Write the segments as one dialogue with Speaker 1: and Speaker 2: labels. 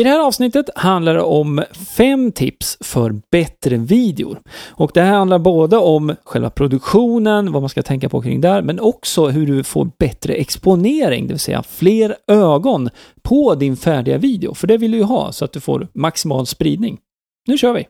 Speaker 1: I det här avsnittet handlar det om fem tips för bättre videor. Och det här handlar både om själva produktionen, vad man ska tänka på kring där, men också hur du får bättre exponering, det vill säga fler ögon på din färdiga video. För det vill du ju ha så att du får maximal spridning. Nu kör vi!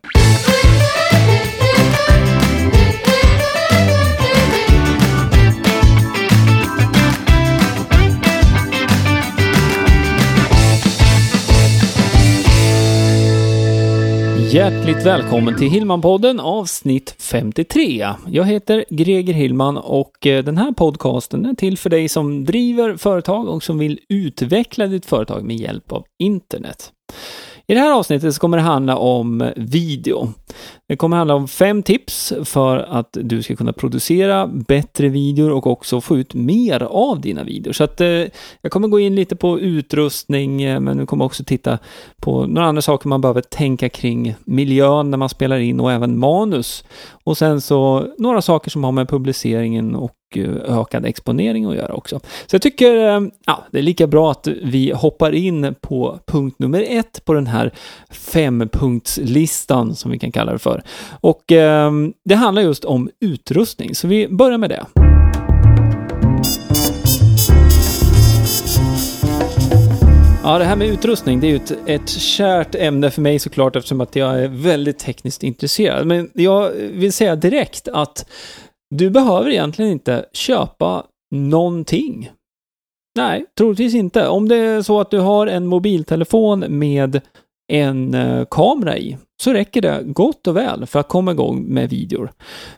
Speaker 1: Hjärtligt välkommen till Hillman-podden avsnitt 53. Jag heter Greger Hillman och eh, den här podcasten är till för dig som driver företag och som vill utveckla ditt företag med hjälp av internet. I det här avsnittet så kommer det handla om video. Det kommer handla om fem tips för att du ska kunna producera bättre videor och också få ut mer av dina videor. Så att eh, jag kommer gå in lite på utrustning, eh, men vi kommer också titta på några andra saker man behöver tänka kring miljön när man spelar in och även manus. Och sen så några saker som har med publiceringen och Eh, ökad exponering att göra också. Så jag tycker eh, ja, det är lika bra att vi hoppar in på punkt nummer ett på den här fempunktslistan som vi kan kalla det för. Och eh, det handlar just om utrustning, så vi börjar med det. Ja, det här med utrustning, det är ju ett, ett kärt ämne för mig såklart eftersom att jag är väldigt tekniskt intresserad. Men jag vill säga direkt att du behöver egentligen inte köpa någonting. Nej, troligtvis inte. Om det är så att du har en mobiltelefon med en eh, kamera i, så räcker det gott och väl för att komma igång med videor.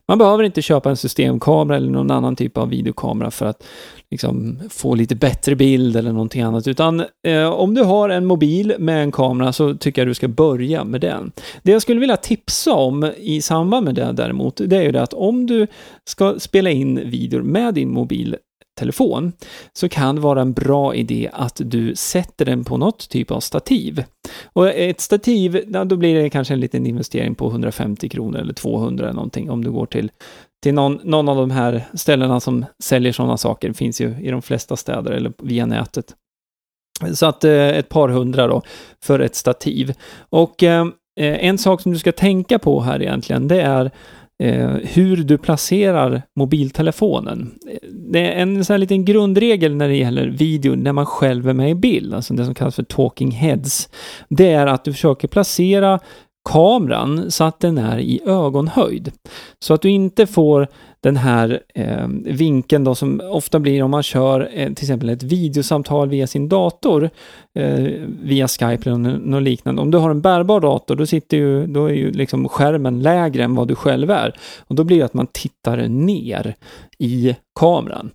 Speaker 1: Man behöver inte köpa en systemkamera eller någon annan typ av videokamera för att liksom, få lite bättre bild eller någonting annat, utan eh, om du har en mobil med en kamera så tycker jag du ska börja med den. Det jag skulle vilja tipsa om i samband med det däremot, det är ju det att om du ska spela in videor med din mobil telefon så kan det vara en bra idé att du sätter den på något typ av stativ. Och ett stativ, då blir det kanske en liten investering på 150 kronor eller 200 eller någonting om du går till, till någon, någon av de här ställena som säljer sådana saker. Det finns ju i de flesta städer eller via nätet. Så att eh, ett par hundra då för ett stativ. Och eh, en sak som du ska tänka på här egentligen, det är Eh, hur du placerar mobiltelefonen. Det är en sån här liten grundregel när det gäller video när man själv är med i bild, alltså det som kallas för talking heads. Det är att du försöker placera kameran så att den är i ögonhöjd. Så att du inte får den här eh, vinkeln då som ofta blir om man kör eh, till exempel ett videosamtal via sin dator eh, via Skype eller något liknande. Om du har en bärbar dator då, sitter ju, då är ju liksom skärmen lägre än vad du själv är. Och då blir det att man tittar ner i kameran.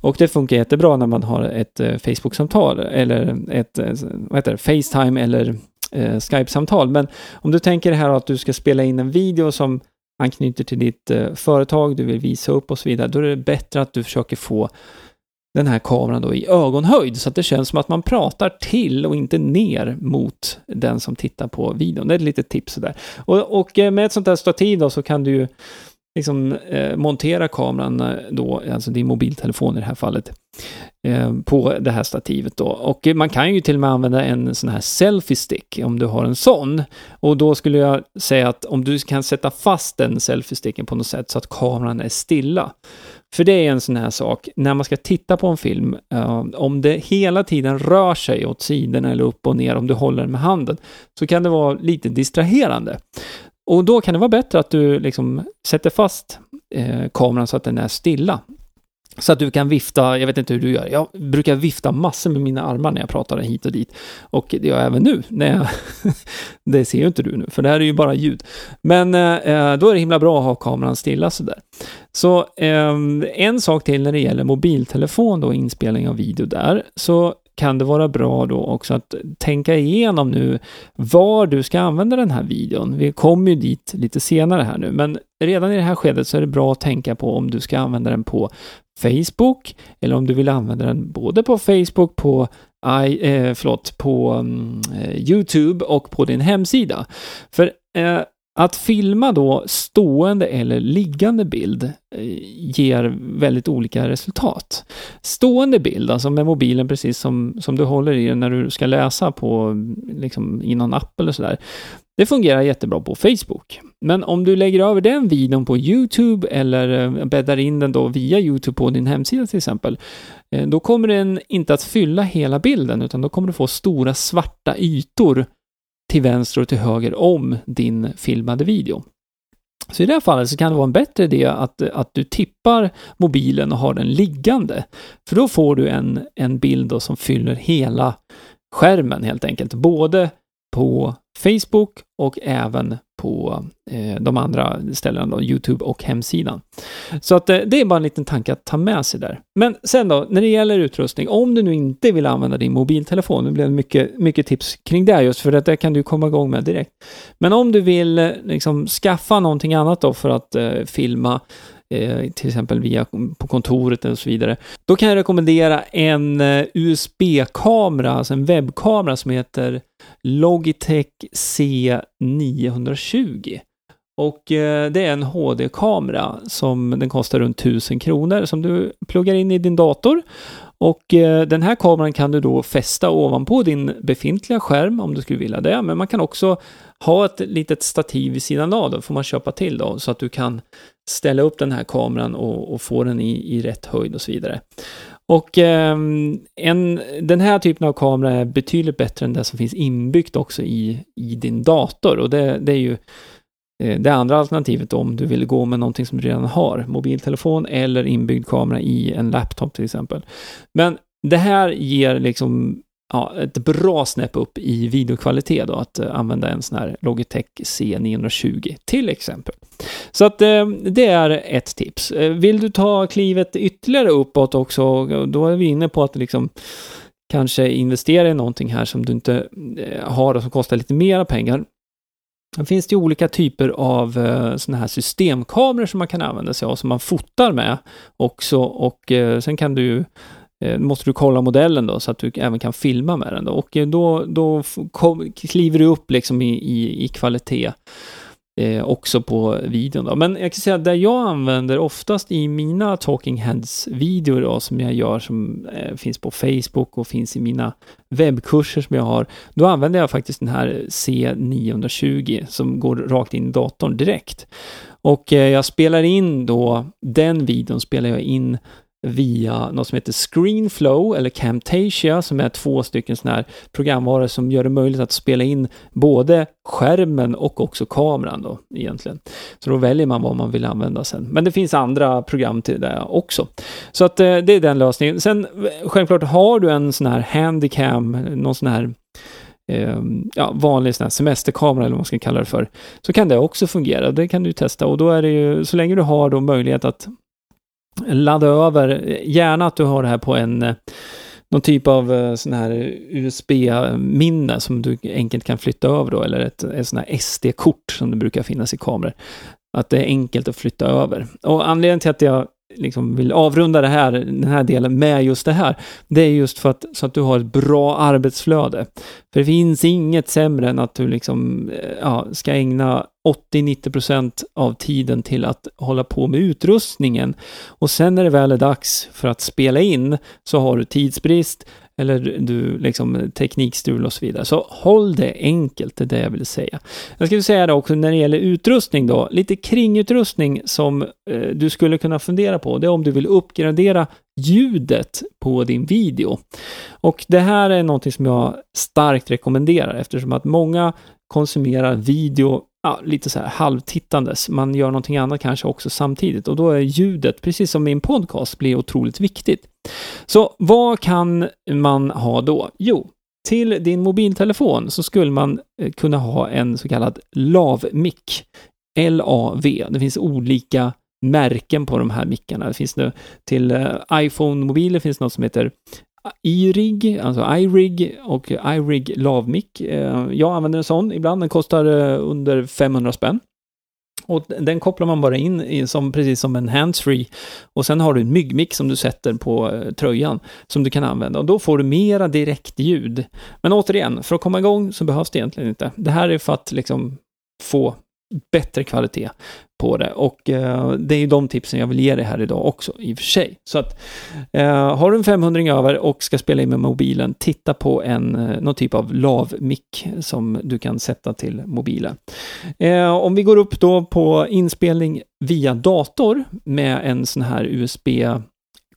Speaker 1: Och det funkar jättebra när man har ett eh, Facebook-samtal eller ett eh, vad heter det, Facetime eller eh, Skype-samtal. Men om du tänker här att du ska spela in en video som anknyter till ditt eh, företag, du vill visa upp och så vidare, då är det bättre att du försöker få den här kameran då i ögonhöjd så att det känns som att man pratar till och inte ner mot den som tittar på videon. Det är ett litet tips där. Och, och eh, med ett sånt här stativ då så kan du ju liksom eh, montera kameran eh, då, alltså din mobiltelefon i det här fallet, eh, på det här stativet då. Och man kan ju till och med använda en sån här selfie stick om du har en sån. Och då skulle jag säga att om du kan sätta fast den selfie sticken på något sätt så att kameran är stilla. För det är en sån här sak, när man ska titta på en film, eh, om det hela tiden rör sig åt sidorna eller upp och ner, om du håller den med handen, så kan det vara lite distraherande. Och då kan det vara bättre att du liksom sätter fast eh, kameran så att den är stilla. Så att du kan vifta, jag vet inte hur du gör, jag brukar vifta massor med mina armar när jag pratar hit och dit. Och det gör jag även nu, när jag det ser ju inte du nu, för det här är ju bara ljud. Men eh, eh, då är det himla bra att ha kameran stilla sådär. Så eh, en sak till när det gäller mobiltelefon och inspelning av video där, så kan det vara bra då också att tänka igenom nu var du ska använda den här videon. Vi kommer ju dit lite senare här nu, men redan i det här skedet så är det bra att tänka på om du ska använda den på Facebook eller om du vill använda den både på Facebook, på I, eh, förlåt, på um, Youtube och på din hemsida. För eh, att filma då stående eller liggande bild eh, ger väldigt olika resultat. Stående bild, alltså med mobilen precis som, som du håller i den när du ska läsa på, liksom, i någon app eller sådär. Det fungerar jättebra på Facebook. Men om du lägger över den videon på YouTube eller eh, bäddar in den då via YouTube på din hemsida till exempel, eh, då kommer den inte att fylla hela bilden, utan då kommer du få stora svarta ytor till vänster och till höger om din filmade video. Så i det här fallet så kan det vara en bättre idé att, att du tippar mobilen och har den liggande. För då får du en, en bild som fyller hela skärmen helt enkelt. Både på Facebook och även på eh, de andra ställena, då, YouTube och hemsidan. Så att eh, det är bara en liten tanke att ta med sig där. Men sen då, när det gäller utrustning, om du nu inte vill använda din mobiltelefon, nu blev det mycket, mycket tips kring det just, för att det kan du komma igång med direkt. Men om du vill eh, liksom skaffa någonting annat då för att eh, filma Eh, till exempel via på kontoret och så vidare. Då kan jag rekommendera en eh, USB-kamera, alltså en webbkamera som heter Logitech C920. Och eh, det är en HD-kamera som den kostar runt 1000 kronor som du pluggar in i din dator. Och den här kameran kan du då fästa ovanpå din befintliga skärm om du skulle vilja det. Men man kan också ha ett litet stativ vid sidan av, då får man köpa till då, så att du kan ställa upp den här kameran och, och få den i, i rätt höjd och så vidare. Och eh, en, den här typen av kamera är betydligt bättre än det som finns inbyggt också i, i din dator. Och det, det är ju eh, det andra alternativet om du vill gå med någonting som du redan har, mobiltelefon eller inbyggd kamera i en laptop till exempel. Men det här ger liksom ja, ett bra snäpp upp i videokvalitet då, att eh, använda en sån här Logitech C920 till exempel. Så att eh, det är ett tips. Eh, vill du ta klivet ytterligare uppåt också, då är vi inne på att liksom kanske investera i någonting här som du inte har och som kostar lite mera pengar. Det finns det olika typer av sådana här systemkameror som man kan använda sig av, som man fotar med också och sen kan du eh, måste du kolla modellen då så att du även kan filma med den då. Och eh, då, då kom, kliver du upp liksom i, i, i kvalitet eh, också på videon då. Men jag kan säga att det jag använder oftast i mina Talking Heads-videor då, som jag gör, som eh, finns på Facebook och finns i mina webbkurser som jag har, då använder jag faktiskt den här C920 som går rakt in i datorn direkt. Och eh, jag spelar in då, den videon spelar jag in via något som heter Screenflow eller Camtasia som är två stycken sådana här programvaror som gör det möjligt att spela in både skärmen och också kameran då egentligen. Så då väljer man vad man vill använda sen. Men det finns andra program till det också. Så att eh, det är den lösningen. Sen eh, självklart har du en sån här handicam, någon sån här eh, ja, vanlig sån här semesterkamera eller vad man ska kalla det för, så kan det också fungera. Det kan du testa och då är det ju, så länge du har då möjlighet att ladda över, gärna att du har det här på en eh, någon typ av eh, sån här USB-minne som du enkelt kan flytta över då, eller ett, ett sån här SD-kort som det brukar finnas i kameror. Att det är enkelt att flytta över. Och anledningen till att jag liksom vill avrunda det här, den här delen med just det här, det är just för att, så att du har ett bra arbetsflöde. För det finns inget sämre än att du liksom, eh, ja, ska ägna 80-90% av tiden till att hålla på med utrustningen. Och sen när det väl är dags för att spela in så har du tidsbrist, eller du liksom eh, teknikstrul och så vidare. Så håll det enkelt, det är det jag vill säga. Jag skulle säga det också när det gäller utrustning då, lite kringutrustning som eh, du skulle kunna fundera på, det är om du vill uppgradera ljudet på din video. Och det här är någonting som jag starkt rekommenderar eftersom att många konsumerar video ja, lite så här halvtittandes. Man gör någonting annat kanske också samtidigt och då är ljudet, precis som min podcast, blir otroligt viktigt. Så vad kan man ha då? Jo, till din mobiltelefon så skulle man eh, kunna ha en så kallad LAV-mick. LAV. Det finns olika märken på de här mickarna. Det finns nu till eh, iPhone-mobiler finns något som heter iRig, alltså iRig och iRig LavMic. Eh, jag använder en sån ibland, den kostar eh, under 500 spänn. Och den kopplar man bara in i, som, precis som en handsfree. Och sen har du en myggmick som du sätter på eh, tröjan som du kan använda. Och då får du mera direktljud. Men återigen, för att komma igång så behövs det egentligen inte. Det här är för att liksom få bättre kvalitet på det. Och eh, det är ju de tipsen jag vill ge dig här idag också, i och för sig. Så att, eh, har du en 500 över och ska spela in med mobilen, titta på en, eh, någon typ av lav-mick som du kan sätta till mobilen. Eh, om vi går upp då på inspelning via dator med en sån här USB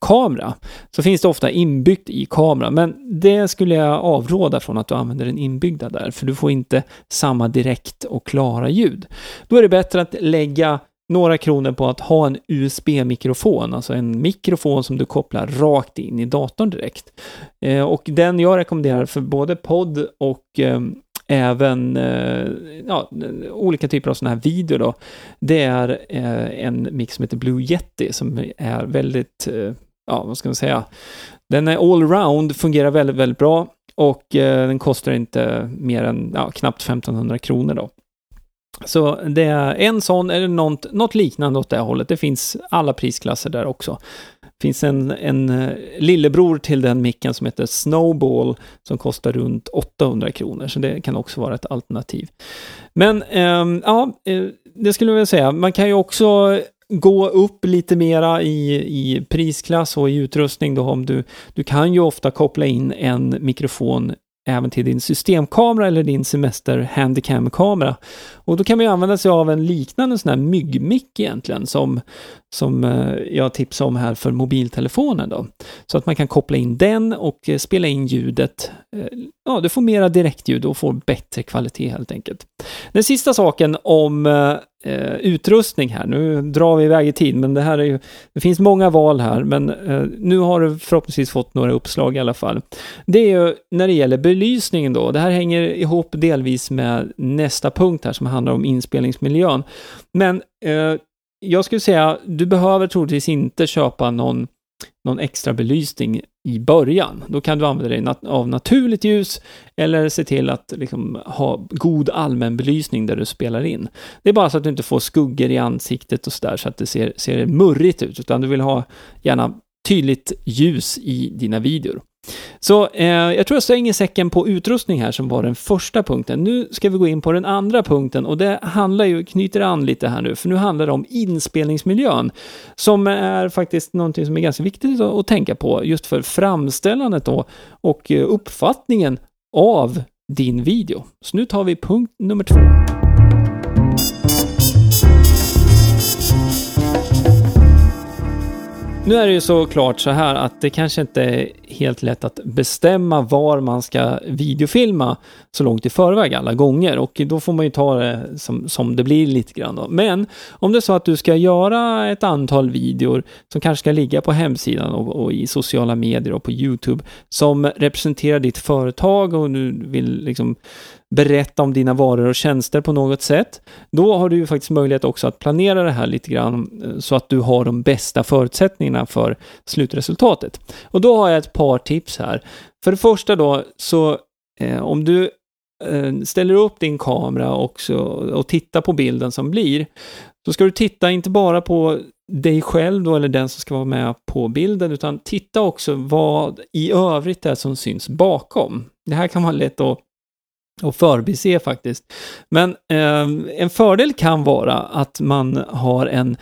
Speaker 1: kamera så finns det ofta inbyggt i kameran, men det skulle jag avråda från att du använder den inbyggda där, för du får inte samma direkt och klara ljud. Då är det bättre att lägga några kronor på att ha en USB-mikrofon, alltså en mikrofon som du kopplar rakt in i datorn direkt. Eh, och den jag rekommenderar för både podd och eh, även eh, ja, olika typer av sådana här videor då, det är eh, en mix som heter Blue Yeti som är väldigt eh, ja, vad ska man säga, den är allround, fungerar väldigt, väldigt bra och eh, den kostar inte mer än ja, knappt 1500 kronor då. Så det är en sån eller något, något liknande åt det hållet. Det finns alla prisklasser där också. Det finns en, en eh, lillebror till den micken som heter Snowball som kostar runt 800 kronor, så det kan också vara ett alternativ. Men ehm, eh, ja, det skulle jag vilja säga. Man kan ju också gå upp lite mera i, i prisklass och i utrustning då om du, du kan ju ofta koppla in en mikrofon även till din systemkamera eller din semester-handicam-kamera. Och då kan man ju använda sig av en liknande sån här myggmick egentligen som, som eh, jag tipsade om här för mobiltelefonen då. Så att man kan koppla in den och eh, spela in ljudet. Eh, ja, du får mera direktljud och får bättre kvalitet helt enkelt. Den sista saken om eh, utrustning här. Nu drar vi iväg i tid, men det här är ju, det finns många val här, men eh, nu har du förhoppningsvis fått några uppslag i alla fall. Det är ju när det gäller belysningen då. Det här hänger ihop delvis med nästa punkt här som handlar om inspelningsmiljön. Men eh, jag skulle säga, du behöver troligtvis inte köpa någon någon extra belysning i början. Då kan du använda dig nat av naturligt ljus eller se till att liksom, ha god allmänbelysning där du spelar in. Det är bara så att du inte får skuggor i ansiktet och sådär så att det ser, ser murrigt ut, utan du vill ha gärna tydligt ljus i dina videor. Så eh, jag tror jag slänger säcken på utrustning här som var den första punkten. Nu ska vi gå in på den andra punkten och det handlar ju, knyter an lite här nu, för nu handlar det om inspelningsmiljön som är faktiskt någonting som är ganska viktigt att, att tänka på just för framställandet då och eh, uppfattningen av din video. Så nu tar vi punkt nummer två. Nu är det ju såklart så här att det kanske inte är helt lätt att bestämma var man ska videofilma så långt i förväg alla gånger och då får man ju ta det som, som det blir lite grann då. Men om det är så att du ska göra ett antal videor som kanske ska ligga på hemsidan och, och i sociala medier och på YouTube som representerar ditt företag och du vill liksom berätta om dina varor och tjänster på något sätt, då har du ju faktiskt möjlighet också att planera det här lite grann eh, så att du har de bästa förutsättningarna för slutresultatet. Och då har jag ett par tips här. För det första då, så eh, om du eh, ställer upp din kamera också och tittar på bilden som blir, så ska du titta inte bara på dig själv då, eller den som ska vara med på bilden, utan titta också vad i övrigt det är som syns bakom. Det här kan vara lätt att och förbise faktiskt. Men eh, en fördel kan vara att man har en,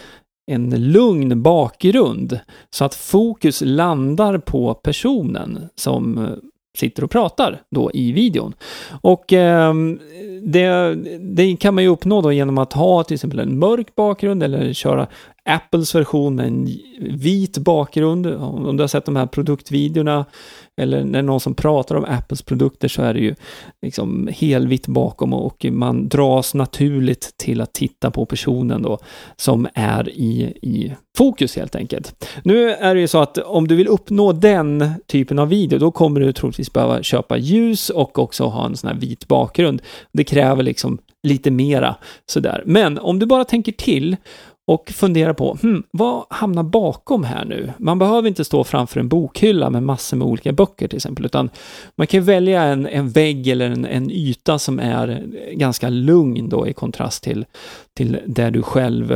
Speaker 1: en lugn bakgrund så att fokus landar på personen som eh, sitter och pratar då i videon. Och eh, det, det, kan man ju uppnå då genom att ha till exempel en mörk bakgrund eller köra Apples version med en vit bakgrund. Om du har sett de här produktvideorna eller när någon som pratar om Apples produkter så är det ju liksom helvitt bakom och man dras naturligt till att titta på personen då som är i, i fokus helt enkelt. Nu är det ju så att om du vill uppnå den typen av video, då kommer du troligtvis behöva köpa ljus och också ha en sån här vit bakgrund. Det kräver liksom lite mera sådär. Men om du bara tänker till och fundera på, hmm, vad hamnar bakom här nu? Man behöver inte stå framför en bokhylla med massor med olika böcker till exempel, utan man kan välja en, en vägg eller en, en yta som är ganska lugn då i kontrast till, till det du själv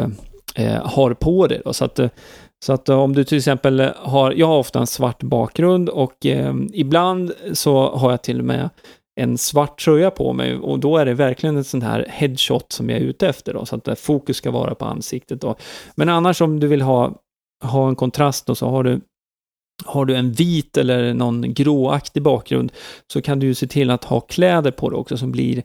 Speaker 1: eh, har på dig. Då. Så att, så att om du till exempel har, jag har ofta en svart bakgrund och eh, ibland så har jag till och med en svart tröja på mig och då är det verkligen en sån här headshot som jag är ute efter då, så att fokus ska vara på ansiktet då. Men annars om du vill ha, ha en kontrast då, så har du har du en vit eller någon gråaktig bakgrund så kan du ju se till att ha kläder på dig också som blir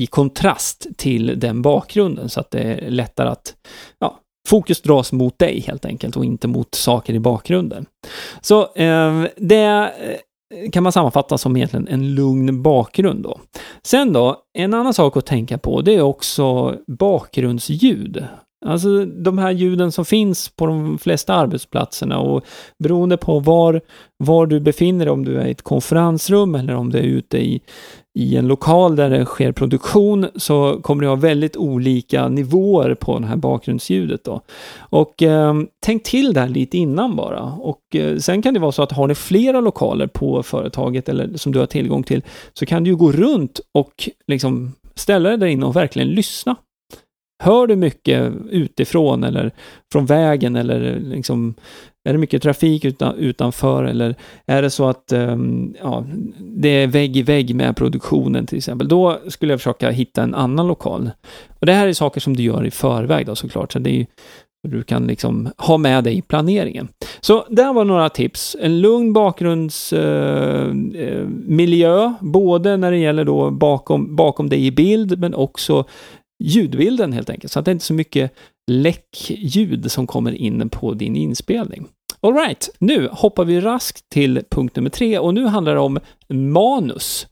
Speaker 1: i kontrast till den bakgrunden så att det är lättare att ja, fokus dras mot dig helt enkelt och inte mot saker i bakgrunden. Så eh, det kan man sammanfatta som egentligen en lugn bakgrund då. Sen då, en annan sak att tänka på det är också bakgrundsljud. Alltså de här ljuden som finns på de flesta arbetsplatserna och beroende på var, var du befinner dig, om du är i ett konferensrum eller om du är ute i, i en lokal där det sker produktion, så kommer du ha väldigt olika nivåer på det här bakgrundsljudet då. Och eh, tänk till där lite innan bara. Och eh, sen kan det vara så att har ni flera lokaler på företaget eller som du har tillgång till, så kan du ju gå runt och liksom ställa dig där inne och verkligen lyssna Hör du mycket utifrån eller från vägen eller liksom, är det mycket trafik utan, utanför eller är det så att um, ja, det är vägg i vägg med produktionen till exempel, då skulle jag försöka hitta en annan lokal. Och det här är saker som du gör i förväg då såklart, så det är du kan liksom ha med dig i planeringen. Så där var några tips. En lugn bakgrundsmiljö, eh, eh både när det gäller då bakom, bakom dig i bild, men också ljudbilden helt enkelt. Så att det är inte så mycket läckljud som kommer in på din inspelning. Alright, nu hoppar vi raskt till punkt nummer tre och nu handlar det om manus.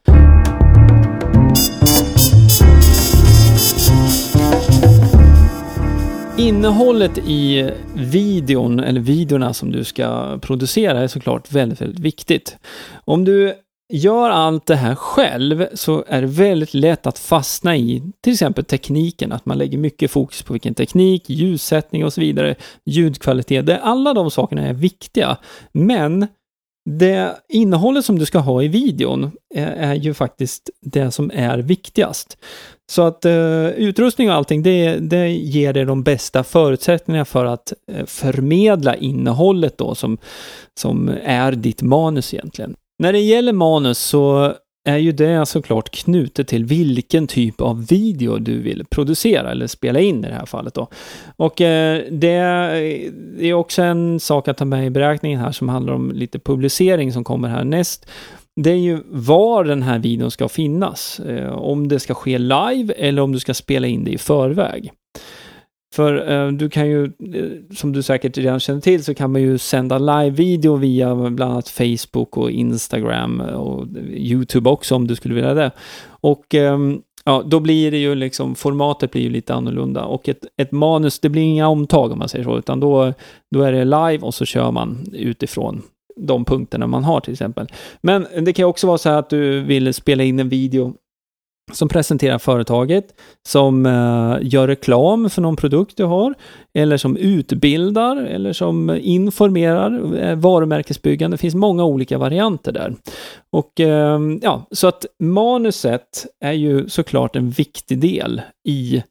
Speaker 1: Innehållet i videon, eller videorna som du ska producera, är såklart väldigt, väldigt viktigt. Om du gör allt det här själv så är det väldigt lätt att fastna i till exempel tekniken, att man lägger mycket fokus på vilken teknik, ljussättning och så vidare, ljudkvalitet. Det, alla de sakerna är viktiga, men det innehållet som du ska ha i videon är, är ju faktiskt det som är viktigast. Så att eh, utrustning och allting, det, det ger dig de bästa förutsättningarna för att eh, förmedla innehållet då som, som är ditt manus egentligen. När det gäller manus så är ju det såklart knutet till vilken typ av video du vill producera eller spela in i det här fallet då. Och eh, det är också en sak att ta med i beräkningen här som handlar om lite publicering som kommer härnäst. Det är ju var den här videon ska finnas. Eh, om det ska ske live eller om du ska spela in det i förväg. För eh, du kan ju, eh, som du säkert redan känner till, så kan man ju sända live-video via bland annat Facebook och Instagram och YouTube också om du skulle vilja det. Och eh, ja, då blir det ju liksom, formatet blir ju lite annorlunda och ett, ett manus, det blir inga omtag om man säger så, utan då, då är det live och så kör man utifrån de punkterna man har till exempel. Men det kan också vara så här att du vill spela in en video som presenterar företaget, som uh, gör reklam för någon produkt du har, eller som utbildar, eller som informerar, uh, varumärkesbyggande. Det finns många olika varianter där. Och uh, ja, så att manuset är ju såklart en viktig del i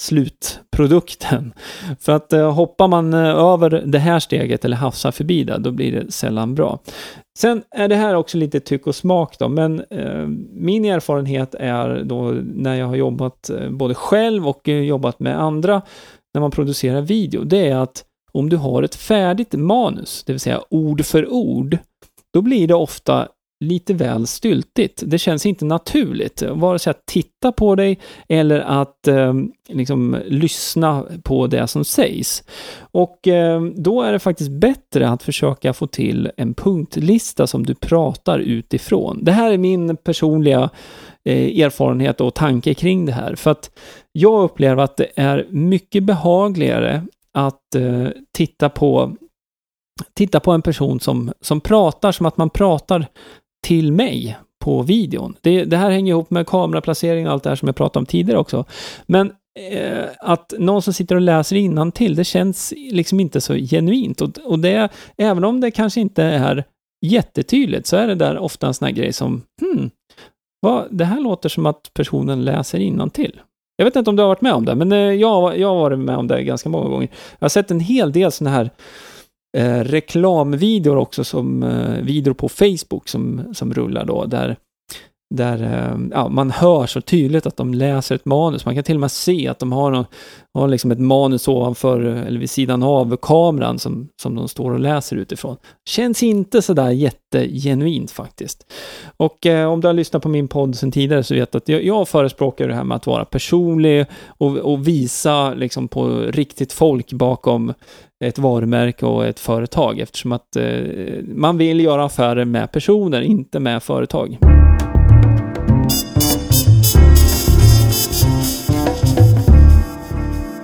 Speaker 1: slutprodukten. För att eh, hoppar man eh, över det här steget eller hafsar förbi det, då blir det sällan bra. Sen är det här också lite tyck och smak då, men eh, min erfarenhet är då när jag har jobbat eh, både själv och eh, jobbat med andra när man producerar video, det är att om du har ett färdigt manus, det vill säga ord för ord, då blir det ofta lite väl styltigt. Det känns inte naturligt, vare sig att titta på dig eller att eh, liksom lyssna på det som sägs. Och eh, då är det faktiskt bättre att försöka få till en punktlista som du pratar utifrån. Det här är min personliga eh, erfarenhet och tanke kring det här, för att jag upplever att det är mycket behagligare att eh, titta på titta på en person som, som pratar som att man pratar till mig på videon. Det, det här hänger ihop med kameraplacering och allt det här som jag pratade om tidigare också. Men eh, att någon som sitter och läser till det känns liksom inte så genuint. Och, och det, även om det kanske inte är jättetydligt, så är det där ofta en sån här grej som, hmm, vad, det här låter som att personen läser till. Jag vet inte om du har varit med om det, men eh, jag, jag har varit med om det ganska många gånger. Jag har sett en hel del sådana här eh, reklamvideor också, som eh, videor på Facebook som, som rullar då, där där eh, ja, man hör så tydligt att de läser ett manus. Man kan till och med se att de har, någon, har liksom ett manus ovanför eller vid sidan av kameran som, som de står och läser utifrån. Känns inte sådär jättegenuint faktiskt. Och eh, om du har lyssnat på min podd sedan tidigare så vet du att jag, jag förespråkar det här med att vara personlig och, och visa liksom på riktigt folk bakom ett varumärke och ett företag eftersom att eh, man vill göra affärer med personer, inte med företag.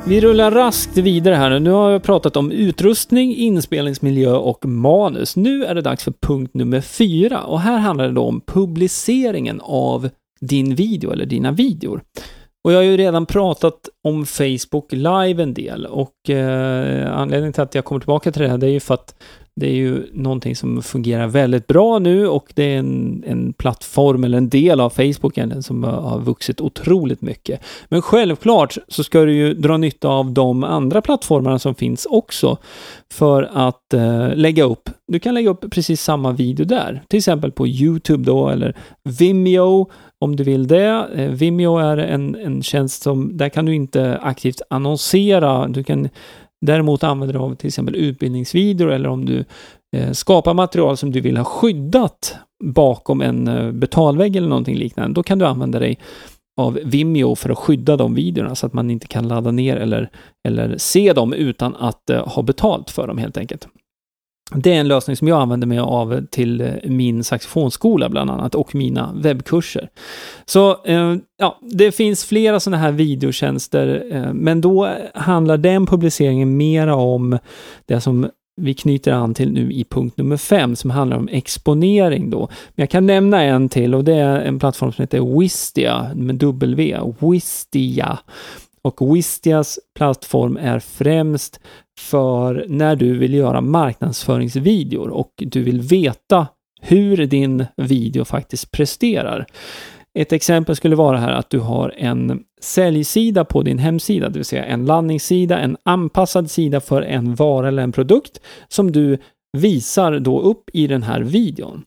Speaker 1: Vi rullar raskt vidare här nu. Nu har jag pratat om utrustning, inspelningsmiljö och manus. Nu är det dags för punkt nummer fyra och här handlar det då om publiceringen av din video eller dina videor. Och jag har ju redan pratat om Facebook Live en del och eh, anledningen till att jag kommer tillbaka till det här det är ju för att det är ju någonting som fungerar väldigt bra nu och det är en, en plattform eller en del av Facebook som har vuxit otroligt mycket. Men självklart så ska du ju dra nytta av de andra plattformarna som finns också för att eh, lägga upp. Du kan lägga upp precis samma video där, till exempel på Youtube då eller Vimeo om du vill det. Eh, Vimeo är en, en tjänst som, där kan du inte aktivt annonsera. Du kan däremot använder du av till exempel utbildningsvideor eller om du eh, skapar material som du vill ha skyddat bakom en eh, betalvägg eller någonting liknande. Då kan du använda dig av Vimeo för att skydda de videorna så att man inte kan ladda ner eller, eller se dem utan att eh, ha betalt för dem helt enkelt. Det är en lösning som jag använder mig av till eh, min saxofonskola bland annat och mina webbkurser. Så eh, ja, det finns flera sådana här videotjänster, eh, men då handlar den publiceringen mera om det som vi knyter an till nu i punkt nummer fem som handlar om exponering då. Men jag kan nämna en till och det är en plattform som heter Wistia med W, Wistia. Och Wistias plattform är främst för när du vill göra marknadsföringsvideor och du vill veta hur din video faktiskt presterar. Ett exempel skulle vara här att du har en säljsida på din hemsida, det vill säga en landningssida, en anpassad sida för en vara eller en produkt som du visar då upp i den här videon.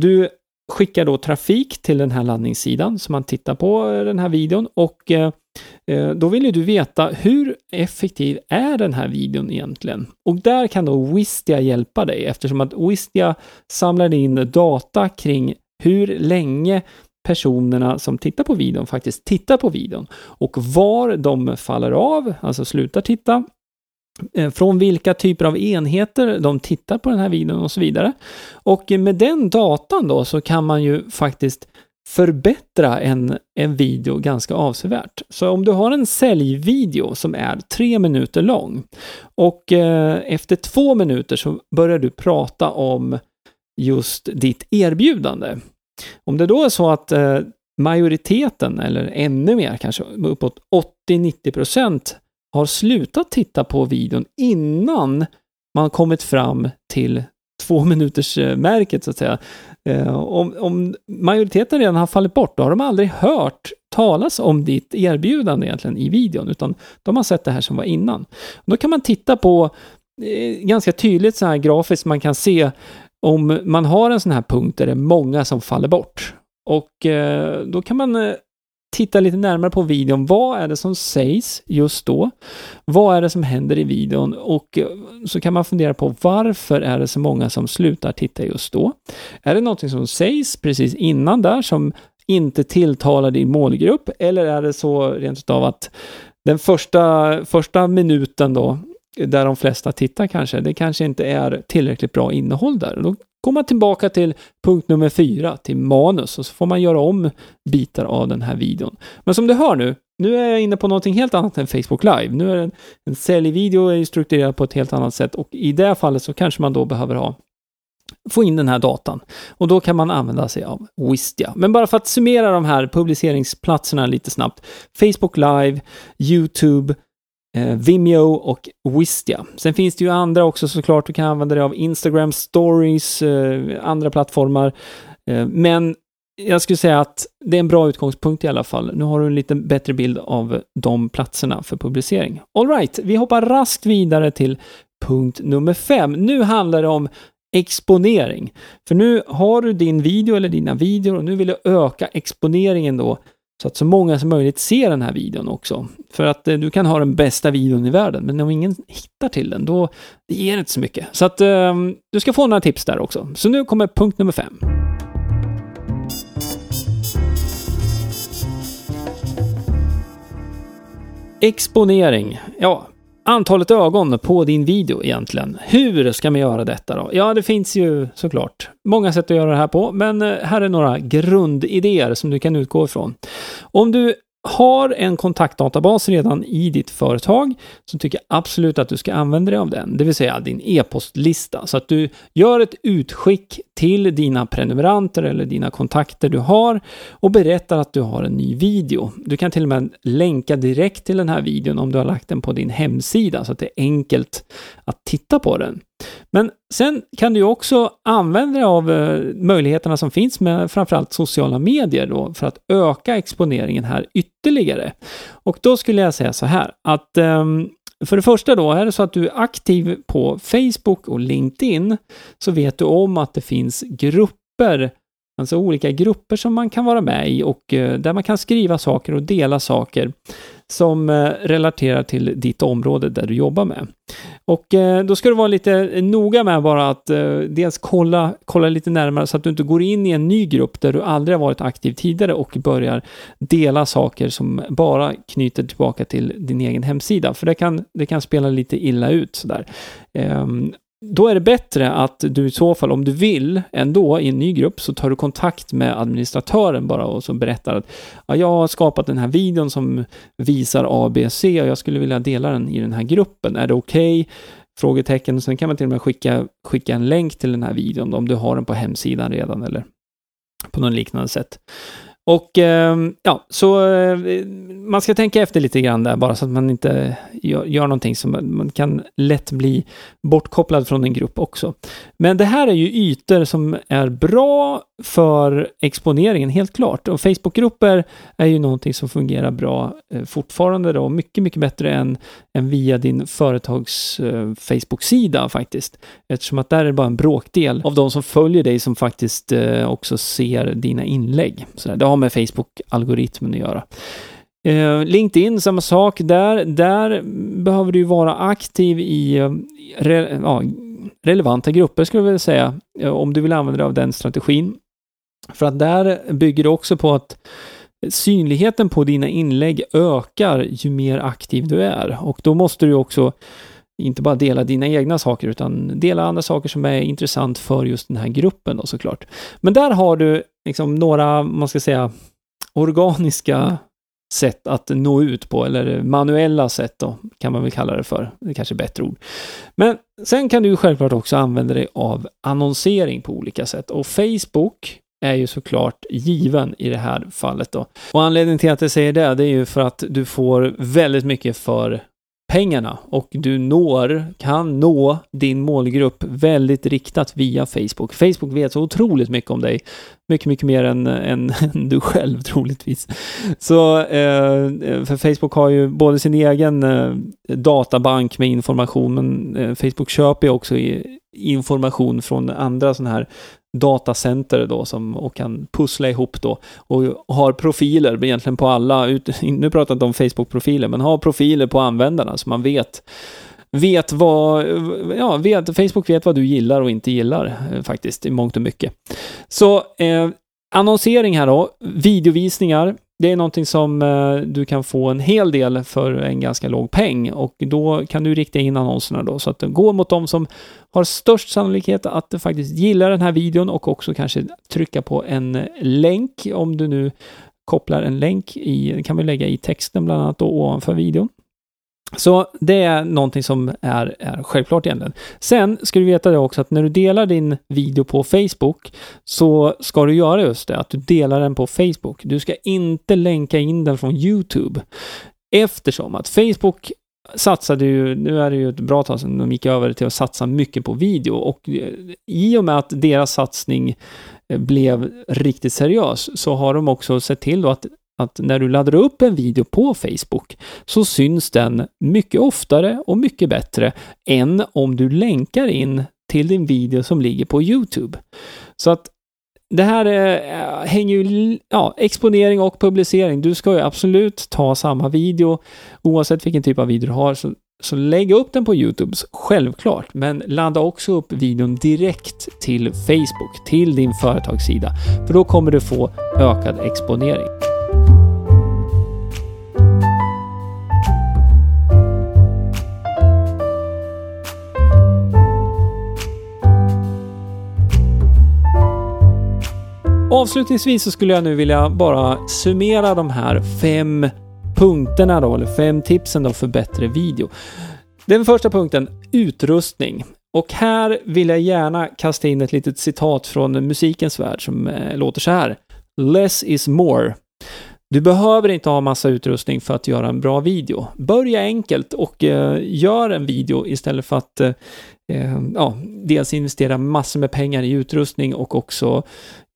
Speaker 1: Du skickar då trafik till den här landningssidan som man tittar på eh, den här videon och eh, eh, då vill ju du veta hur effektiv är den här videon egentligen? Och där kan då Wistia hjälpa dig eftersom att Wistia samlar in data kring hur länge personerna som tittar på videon faktiskt tittar på videon och var de faller av, alltså slutar titta, Eh, från vilka typer av enheter de tittar på den här videon och så vidare. Och med den datan då så kan man ju faktiskt förbättra en, en video ganska avsevärt. Så om du har en säljvideo som är tre minuter lång och eh, efter två minuter så börjar du prata om just ditt erbjudande. Om det då är så att eh, majoriteten, eller ännu mer kanske, uppåt 80-90 procent har slutat titta på videon innan man kommit fram till två minuters eh, märket så att säga. Eh, om, om majoriteten redan har fallit bort, då har de aldrig hört talas om ditt erbjudande egentligen i videon, utan de har sett det här som var innan. Då kan man titta på eh, ganska tydligt så här grafiskt, man kan se om man har en sån här punkt där det är många som faller bort. Och då kan man titta lite närmare på videon. Vad är det som sägs just då? Vad är det som händer i videon? Och eh, så kan man fundera på varför är det så många som slutar titta just då? Är det någonting som sägs precis innan där som inte tilltalar din målgrupp? Eller är det så rent av att den första, första minuten då, där de flesta tittar kanske, det kanske inte är tillräckligt bra innehåll där. Då går man tillbaka till punkt nummer fyra, till manus, och så får man göra om bitar av den här videon. Men som du hör nu, nu är jag inne på någonting helt annat än Facebook Live. Nu är det en, en säljvideo är strukturerad på ett helt annat sätt och i det fallet så kanske man då behöver ha få in den här datan. Och då kan man använda sig av Wistia. Men bara för att summera de här publiceringsplatserna lite snabbt. Facebook Live, YouTube, eh, Vimeo och Wistia. Sen finns det ju andra också såklart. Du kan använda dig av Instagram stories, eh, andra plattformar. Eh, men jag skulle säga att det är en bra utgångspunkt i alla fall. Nu har du en lite bättre bild av de platserna för publicering. Alright, vi hoppar raskt vidare till punkt nummer fem. Nu handlar det om exponering. För nu har du din video eller dina videor och nu vill du öka exponeringen då så att så många som möjligt ser den här videon också. För att eh, du kan ha den bästa videon i världen, men om ingen hittar till den, då det ger inte så mycket. Så att eh, du ska få några tips där också. Så nu kommer punkt nummer fem. Exponering. Ja, antalet ögon på din video egentligen. Hur ska man göra detta då? Ja, det finns ju såklart många sätt att göra det här på, men eh, här är några grundidéer som du kan utgå ifrån. Om du har en kontaktdatabas redan i ditt företag så tycker jag absolut att du ska använda dig av den, det vill säga din e-postlista. Så att du gör ett utskick till dina prenumeranter eller dina kontakter du har och berättar att du har en ny video. Du kan till och med länka direkt till den här videon om du har lagt den på din hemsida så att det är enkelt att titta på den. Men sen kan du också använda dig av eh, möjligheterna som finns med framförallt sociala medier då för att öka exponeringen här ytterligare. Och då skulle jag säga så här att um, för det första då, är det så att du är aktiv på Facebook och LinkedIn så vet du om att det finns grupper Alltså olika grupper som man kan vara med i och eh, där man kan skriva saker och dela saker som eh, relaterar till ditt område där du jobbar med. Och eh, då ska du vara lite noga med bara att dels kolla, kolla lite närmare så att du inte går in i en ny grupp där du aldrig har varit aktiv tidigare och börjar dela saker som bara knyter tillbaka till din egen hemsida. För det kan, det kan spela lite illa ut sådär. Ehm, då är det bättre att du i så fall, om du vill, ändå i en ny grupp, så tar du kontakt med administratören bara och så berättar att ja, jag har skapat den här videon som visar ABC och jag skulle vilja dela den i den här gruppen. Är det okej? Okay? Frågetecken. Sen kan man till och med skicka, skicka en länk till den här videon om du har den på hemsidan redan eller på något liknande sätt. Och eh, ja, så eh, man ska tänka efter lite grann där bara så att man inte gör, gör någonting som man kan lätt bli bortkopplad från en grupp också. Men det här är ju ytor som är bra för exponeringen, helt klart. Och Facebookgrupper är ju någonting som fungerar bra eh, fortfarande då, mycket, mycket bättre än, än via din företags eh, Facebook-sida faktiskt. Eftersom att där är det bara en bråkdel av de som följer dig som faktiskt eh, också ser dina inlägg. Så det har med Facebook-algoritmen att göra. Eh, LinkedIn, samma sak där. Där behöver du vara aktiv i eh, re, ja, relevanta grupper skulle jag vilja säga, eh, om du vill använda dig av den strategin. För att där bygger det också på att synligheten på dina inlägg ökar ju mer aktiv du är och då måste du också inte bara dela dina egna saker utan dela andra saker som är intressant för just den här gruppen då såklart. Men där har du liksom några, man ska säga, organiska sätt att nå ut på, eller manuella sätt då, kan man väl kalla det för. Det är kanske är bättre ord. Men sen kan du självklart också använda dig av annonsering på olika sätt och Facebook är ju såklart given i det här fallet då. Och anledningen till att jag säger det, det är ju för att du får väldigt mycket för pengarna och du når, kan nå din målgrupp väldigt riktat via Facebook. Facebook vet så otroligt mycket om dig. Mycket, mycket mer än, än, än du själv troligtvis. Så eh, för Facebook har ju både sin egen eh, databank med information, men eh, Facebook köper ju också information från andra sådana här datacenter då som, och kan pussla ihop då och har profiler egentligen på alla, nu pratar jag inte om Facebook-profiler, men har profiler på användarna så man vet vet vad, ja, vet, Facebook vet vad du gillar och inte gillar eh, faktiskt i mångt och mycket. Så eh, annonsering här då, videovisningar, det är någonting som eh, du kan få en hel del för en ganska låg peng. Och då kan du rikta in annonserna då. Så att den går mot de som har störst sannolikhet att faktiskt gilla den här videon och också kanske trycka på en länk. Om du nu kopplar en länk i, kan vi lägga i texten bland annat då ovanför videon. Så det är någonting som är, är självklart egentligen. Sen ska du veta det också att när du delar din video på Facebook så ska du göra just det, att du delar den på Facebook. Du ska inte länka in den från YouTube. Eftersom att Facebook satsade ju, nu är det ju ett bra tag sedan de gick över till att satsa mycket på video och eh, i och med att deras satsning eh, blev riktigt seriös så har de också sett till då att att när du laddar upp en video på Facebook så syns den mycket oftare och mycket bättre än om du länkar in till din video som ligger på YouTube. Så att det här är, hänger ju, ja, exponering och publicering. Du ska ju absolut ta samma video oavsett vilken typ av video du har. Så, så lägg upp den på YouTube, självklart, men ladda också upp videon direkt till Facebook, till din företagssida, för då kommer du få ökad exponering. Avslutningsvis så skulle jag nu vilja bara summera de här fem punkterna då, eller fem tipsen då för bättre video. Den första punkten, utrustning. Och här vill jag gärna kasta in ett litet citat från musikens värld som eh, låter så här. Less is more. Du behöver inte ha massa utrustning för att göra en bra video. Börja enkelt och eh, gör en video istället för att eh, eh, ja, dels investera massor med pengar i utrustning och också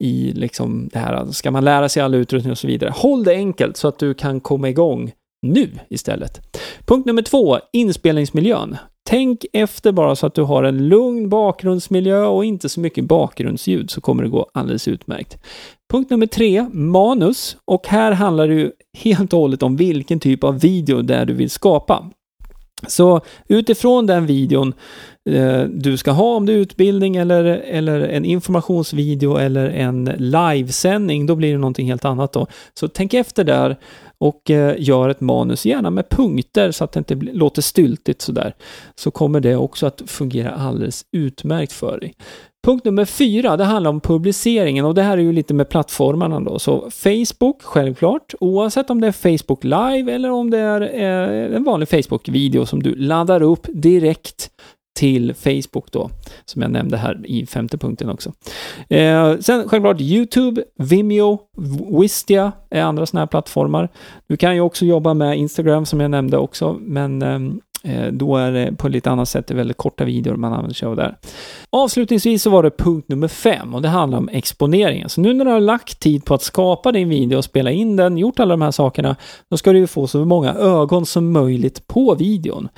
Speaker 1: i liksom det här, ska man lära sig all utrustning och så vidare. Håll det enkelt så att du kan komma igång nu istället. Punkt nummer två, inspelningsmiljön. Tänk efter bara så att du har en lugn bakgrundsmiljö och inte så mycket bakgrundsljud så kommer det gå alldeles utmärkt. Punkt nummer tre, manus. Och här handlar det ju helt och hållet om vilken typ av video där du vill skapa. Så utifrån den videon eh, du ska ha om det är utbildning eller, eller en informationsvideo eller en livesändning, då blir det någonting helt annat då. Så tänk efter där och eh, gör ett manus, gärna med punkter så att det inte låter styltigt sådär. Så kommer det också att fungera alldeles utmärkt för dig. Punkt nummer fyra, det handlar om publiceringen och det här är ju lite med plattformarna då. Så Facebook, självklart, oavsett om det är Facebook Live eller om det är eh, en vanlig Facebook-video som du laddar upp direkt till Facebook då, som jag nämnde här i femte punkten också. Eh, sen självklart YouTube, Vimeo, Wistia är andra sådana här plattformar. Du kan ju också jobba med Instagram som jag nämnde också, men eh, Eh, då är det på ett lite annat sätt, det är väldigt korta videor man använder sig av där. Avslutningsvis så var det punkt nummer fem och det handlar om exponeringen. Så nu när du har lagt tid på att skapa din video och spela in den, gjort alla de här sakerna, då ska du ju få så många ögon som möjligt på videon.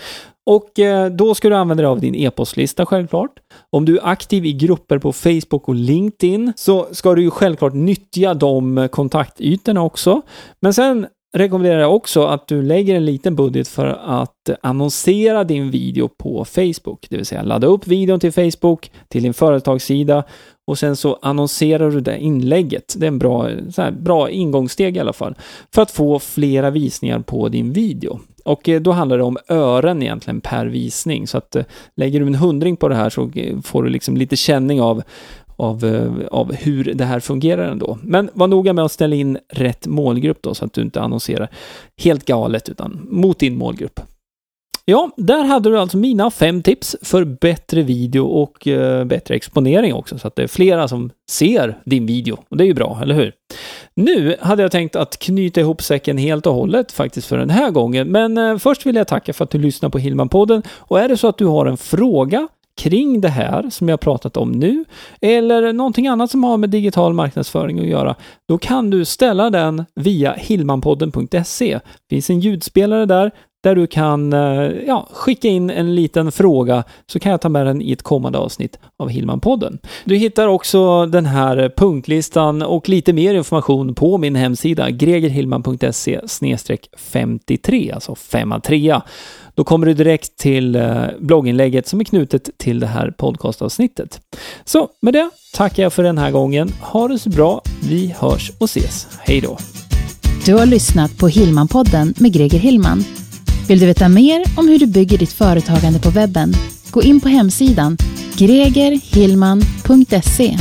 Speaker 1: Och eh, då ska du använda dig av din e-postlista självklart. Om du är aktiv i grupper på Facebook och LinkedIn så ska du ju självklart nyttja de kontaktytorna också. Men sen rekommenderar jag också att du lägger en liten budget för att annonsera din video på Facebook, det vill säga ladda upp videon till Facebook, till din företagssida och sen så annonserar du det inlägget. Det är en bra, så här, bra ingångssteg i alla fall, för att få flera visningar på din video. Och eh, då handlar det om ören egentligen per visning, så att eh, lägger du en hundring på det här så eh, får du liksom lite känning av av, eh, av hur det här fungerar ändå. Men var noga med att ställa in rätt målgrupp då, så att du inte annonserar helt galet, utan mot din målgrupp. Ja, där hade du alltså mina fem tips för bättre video och eh, bättre exponering också, så att det är flera som ser din video. Och det är ju bra, eller hur? Nu hade jag tänkt att knyta ihop säcken helt och hållet faktiskt för den här gången, men eh, först vill jag tacka för att du lyssnar på Hillman-podden och är det så att du har en fråga kring det här som jag pratat om nu, eller någonting annat som har med digital marknadsföring att göra, då kan du ställa den via hillmanpodden.se. Det finns en ljudspelare där där du kan eh, ja, skicka in en liten fråga så kan jag ta med den i ett kommande avsnitt av Hillman-podden. Du hittar också den här punktlistan och lite mer information på min hemsida gregerhillman.se 53, alltså 53. Då kommer du direkt till eh, blogginlägget som är knutet till det här podcastavsnittet. Så med det tackar jag för den här gången. Ha det så bra. Vi hörs och ses. Hej då!
Speaker 2: Du har lyssnat på Hillman-podden med Greger Hillman. Vill du veta mer om hur du bygger ditt företagande på webben? Gå in på hemsidan gregerhillman.se